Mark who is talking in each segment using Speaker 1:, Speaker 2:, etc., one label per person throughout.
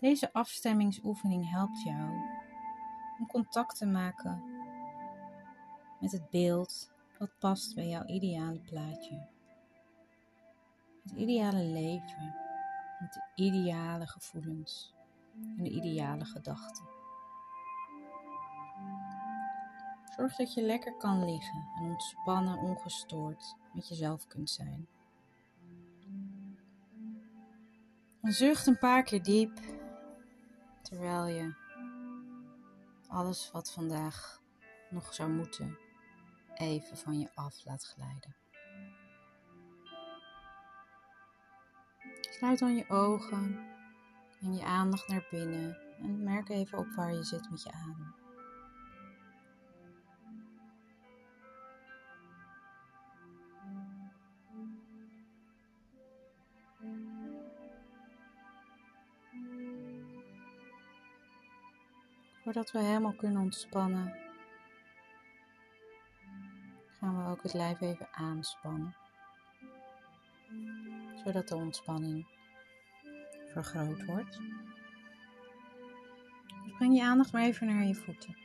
Speaker 1: Deze afstemmingsoefening helpt jou om contact te maken met het beeld wat past bij jouw ideale plaatje. Het ideale leven, met de ideale gevoelens en de ideale gedachten. Zorg dat je lekker kan liggen en ontspannen, ongestoord met jezelf kunt zijn. Zucht een paar keer diep, terwijl je alles wat vandaag nog zou moeten even van je af laat glijden. Sluit dan je ogen en je aandacht naar binnen en merk even op waar je zit met je adem. Voordat we helemaal kunnen ontspannen, gaan we ook het lijf even aanspannen, zodat de ontspanning vergroot wordt. Dus breng je aandacht maar even naar je voeten.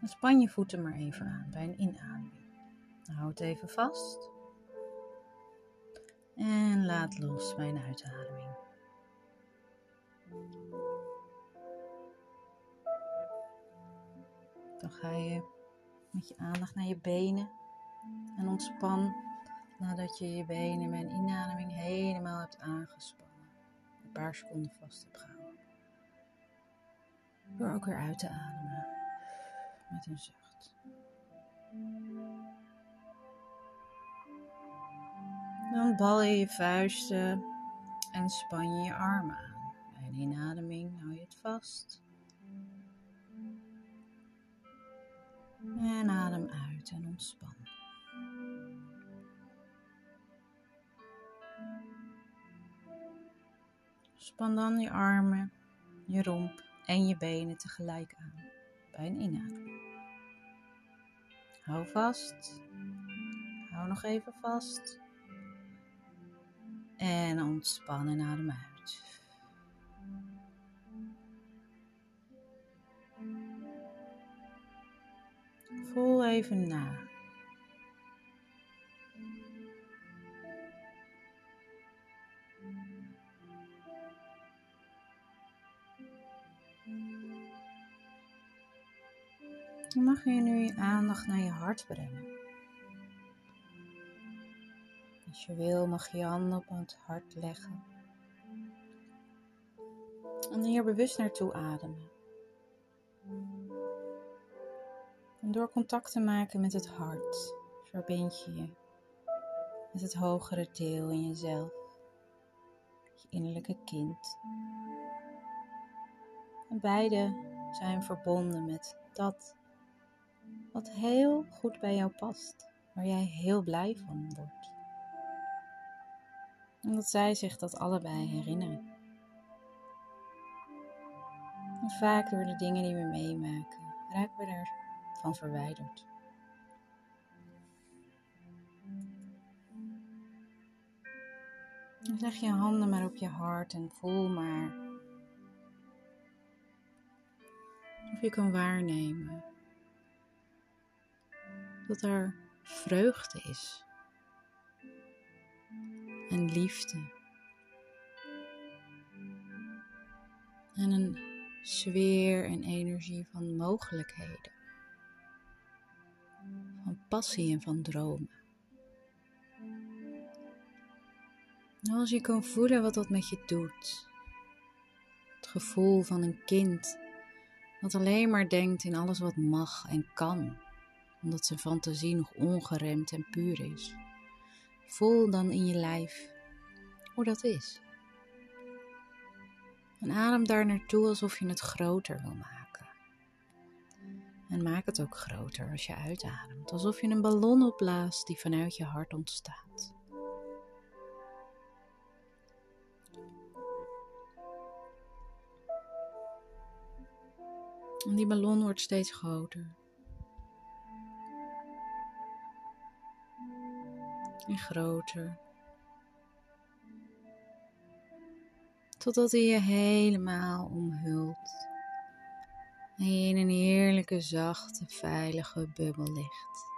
Speaker 1: En span je voeten maar even aan bij een inademing. Houd het even vast. En laat los bij een uitademing. Dan ga je met je aandacht naar je benen en ontspan nadat je je benen met inademing helemaal hebt aangespannen. Een paar seconden vast hebt gehouden. Door ook weer uit te ademen met een zucht. Dan bal je je vuisten en span je je armen aan. Bij inademing hou je het vast. En adem uit en ontspan. Span dan je armen, je romp en je benen tegelijk aan bij een inademing. Hou vast. Hou nog even vast. En ontspan en adem uit. Voel even na. Mag je nu je aandacht naar je hart brengen. Als je wil mag je je handen op het hart leggen. En hier bewust naartoe ademen. En door contact te maken met het hart, verbind je je met het hogere deel in jezelf, je innerlijke kind. En beide zijn verbonden met dat wat heel goed bij jou past, waar jij heel blij van wordt. En dat zij zich dat allebei herinneren. En vaak door de dingen die we meemaken, raken we ervan verwijderd. Leg je handen maar op je hart en voel maar of je kan waarnemen dat er vreugde is en liefde en een sfeer en energie van mogelijkheden, van passie en van dromen. En als je kan voelen wat dat met je doet, het gevoel van een kind dat alleen maar denkt in alles wat mag en kan omdat zijn fantasie nog ongeremd en puur is. Voel dan in je lijf hoe dat is. En adem daar naartoe alsof je het groter wil maken. En maak het ook groter als je uitademt, alsof je een ballon opblaast die vanuit je hart ontstaat. En die ballon wordt steeds groter. en groter. Totdat hij je helemaal omhult. En je in een heerlijke, zachte, veilige bubbel ligt.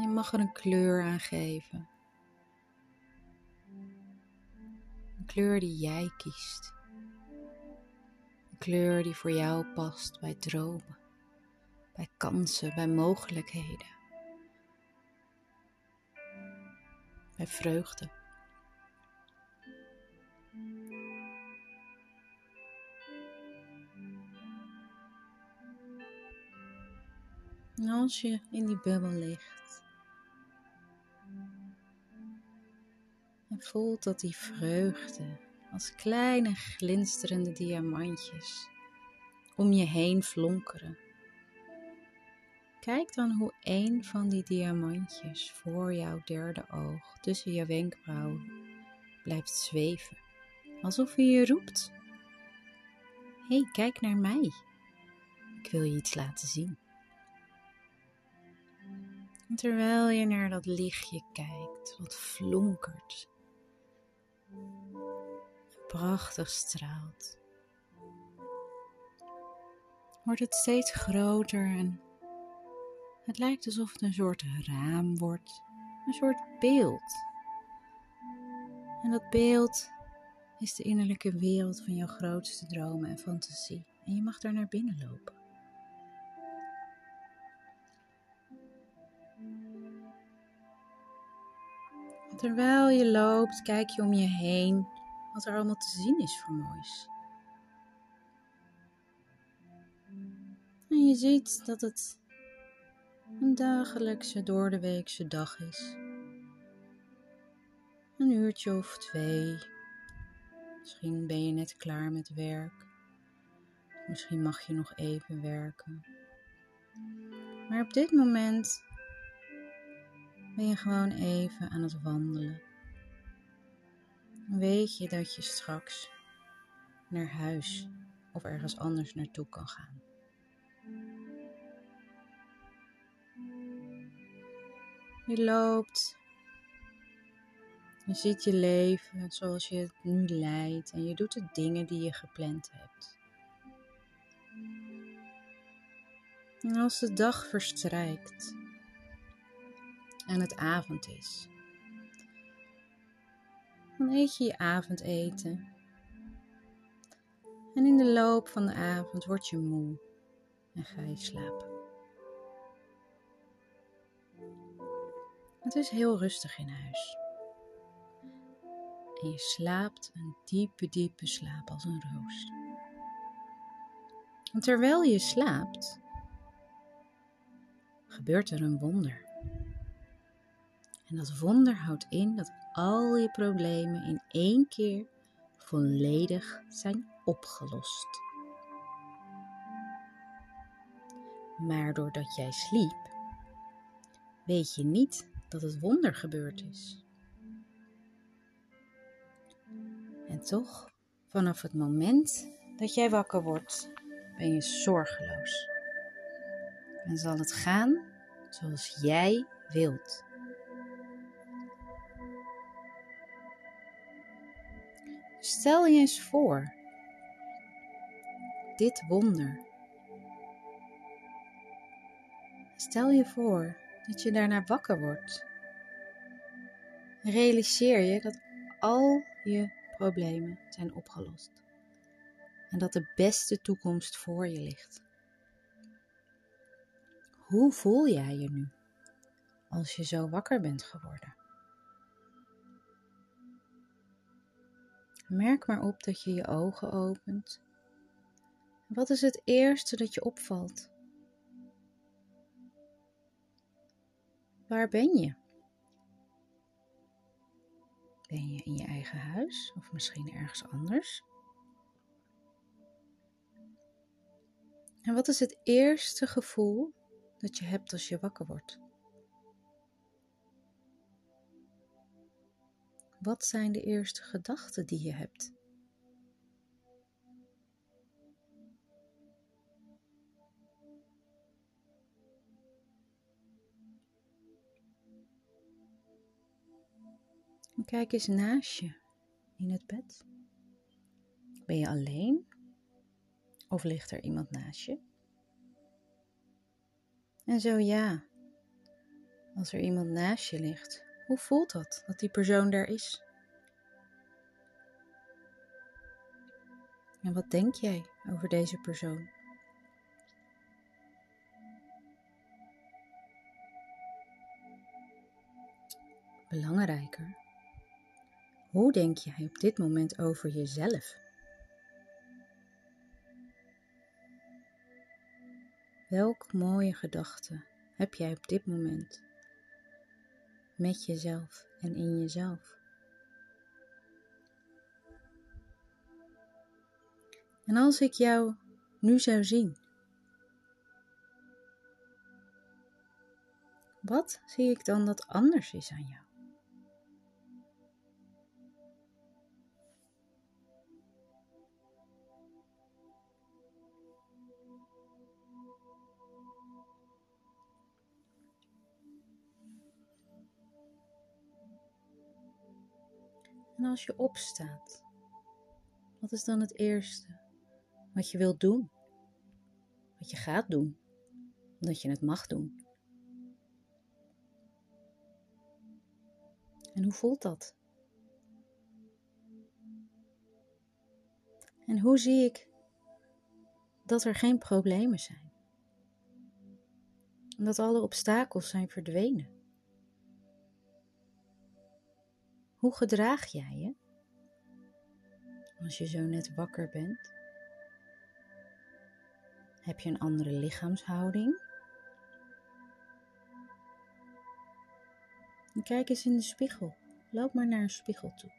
Speaker 1: Je mag er een kleur aan geven. Een kleur die jij kiest. Een kleur die voor jou past bij dromen, bij kansen, bij mogelijkheden, bij vreugde. En als je in die bubbel ligt en voelt dat die vreugde als kleine glinsterende diamantjes om je heen flonkeren. Kijk dan hoe een van die diamantjes voor jouw derde oog tussen je wenkbrauwen blijft zweven, alsof hij je roept. Hé, hey, kijk naar mij. Ik wil je iets laten zien. Terwijl je naar dat lichtje kijkt, wat flonkert, prachtig straalt, wordt het steeds groter en het lijkt alsof het een soort raam wordt, een soort beeld. En dat beeld is de innerlijke wereld van jouw grootste dromen en fantasie. En je mag daar naar binnen lopen. Terwijl je loopt, kijk je om je heen wat er allemaal te zien is voor moois. En je ziet dat het een dagelijkse, doordeweekse dag is. Een uurtje of twee. Misschien ben je net klaar met werk. Misschien mag je nog even werken. Maar op dit moment ben je gewoon even aan het wandelen. Weet je dat je straks naar huis of ergens anders naartoe kan gaan. Je loopt, je ziet je leven zoals je het nu leidt en je doet de dingen die je gepland hebt. En als de dag verstrijkt, en het avond is. Dan eet je je avondeten. En in de loop van de avond word je moe en ga je slapen. Het is heel rustig in huis. En je slaapt een diepe, diepe slaap als een roos. En terwijl je slaapt, gebeurt er een wonder. En dat wonder houdt in dat al je problemen in één keer volledig zijn opgelost. Maar doordat jij sliep, weet je niet dat het wonder gebeurd is. En toch, vanaf het moment dat jij wakker wordt, ben je zorgeloos. En zal het gaan zoals jij wilt. Stel je eens voor, dit wonder. Stel je voor dat je daarna wakker wordt. Realiseer je dat al je problemen zijn opgelost en dat de beste toekomst voor je ligt. Hoe voel jij je nu als je zo wakker bent geworden? Merk maar op dat je je ogen opent. Wat is het eerste dat je opvalt? Waar ben je? Ben je in je eigen huis of misschien ergens anders? En wat is het eerste gevoel dat je hebt als je wakker wordt? Wat zijn de eerste gedachten die je hebt? Kijk eens naast je in het bed. Ben je alleen? Of ligt er iemand naast je? En zo ja, als er iemand naast je ligt, hoe voelt dat dat die persoon daar is? En wat denk jij over deze persoon? Belangrijker, hoe denk jij op dit moment over jezelf? Welk mooie gedachten heb jij op dit moment met jezelf en in jezelf? En als ik jou nu zou zien, wat zie ik dan dat anders is aan jou? En als je opstaat, wat is dan het eerste wat je wilt doen? Wat je gaat doen, omdat je het mag doen. En hoe voelt dat? En hoe zie ik dat er geen problemen zijn? En dat alle obstakels zijn verdwenen? Hoe gedraag jij je als je zo net wakker bent? Heb je een andere lichaamshouding? Kijk eens in de spiegel. Loop maar naar een spiegel toe.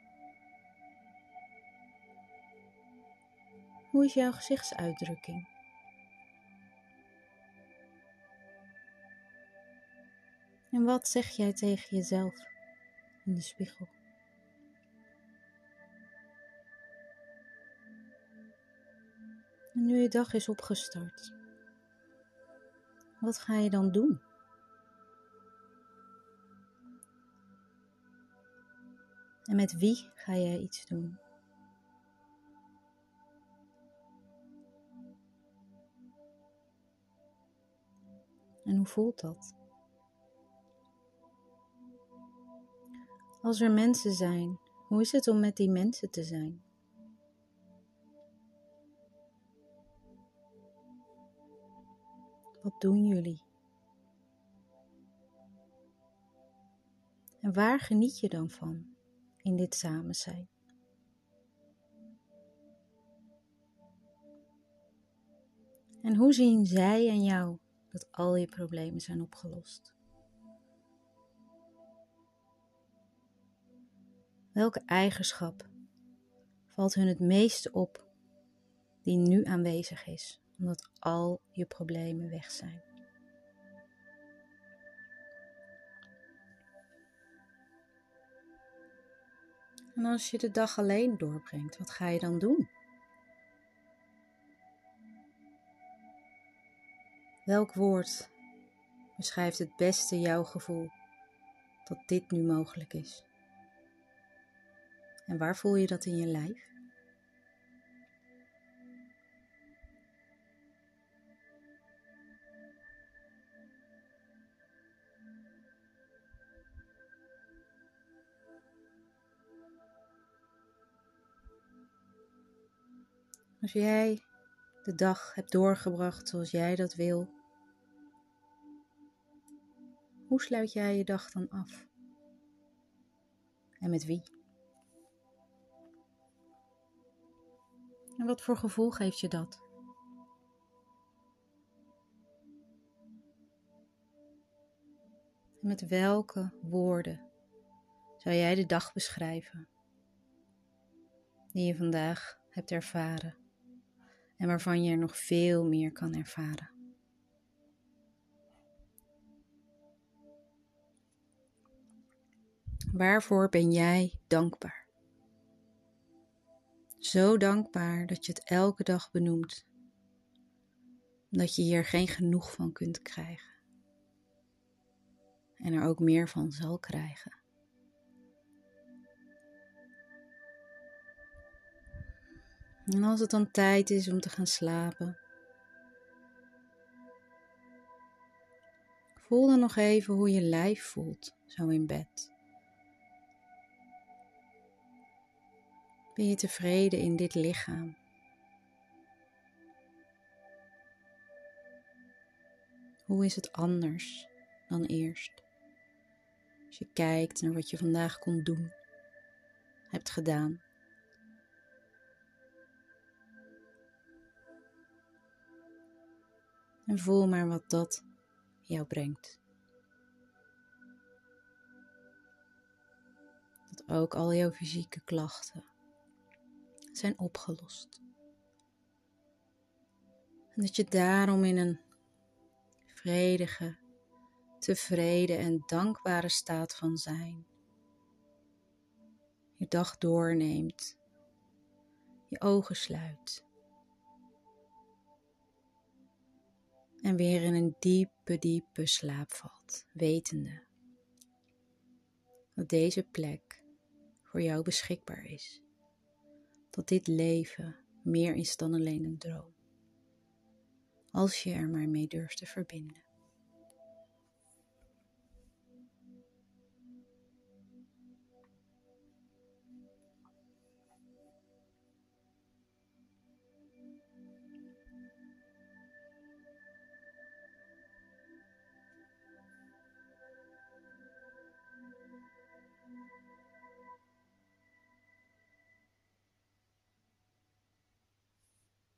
Speaker 1: Hoe is jouw gezichtsuitdrukking? En wat zeg jij tegen jezelf in de spiegel? En nu je dag is opgestart, wat ga je dan doen? En met wie ga jij iets doen? En hoe voelt dat? Als er mensen zijn, hoe is het om met die mensen te zijn? Wat doen jullie? En waar geniet je dan van in dit samen zijn? En hoe zien zij en jou dat al je problemen zijn opgelost? Welke eigenschap valt hun het meeste op die nu aanwezig is? Omdat al je problemen weg zijn. En als je de dag alleen doorbrengt, wat ga je dan doen? Welk woord beschrijft het beste jouw gevoel dat dit nu mogelijk is? En waar voel je dat in je lijf? Als jij de dag hebt doorgebracht zoals jij dat wil, hoe sluit jij je dag dan af? En met wie? En wat voor gevoel geeft je dat? Met welke woorden zou jij de dag beschrijven die je vandaag hebt ervaren? En waarvan je er nog veel meer kan ervaren. Waarvoor ben jij dankbaar? Zo dankbaar dat je het elke dag benoemt, omdat je hier geen genoeg van kunt krijgen en er ook meer van zal krijgen. En als het dan tijd is om te gaan slapen, voel dan nog even hoe je lijf voelt, zo in bed. Ben je tevreden in dit lichaam? Hoe is het anders dan eerst? Als je kijkt naar wat je vandaag kon doen, hebt gedaan. En voel maar wat dat jou brengt. Dat ook al jouw fysieke klachten zijn opgelost. En dat je daarom in een vredige, tevreden en dankbare staat van zijn je dag doorneemt, je ogen sluit en weer in een diepe, diepe slaap valt, wetende dat deze plek voor jou beschikbaar is, dat dit leven meer is dan alleen een droom, als je er maar mee durft te verbinden.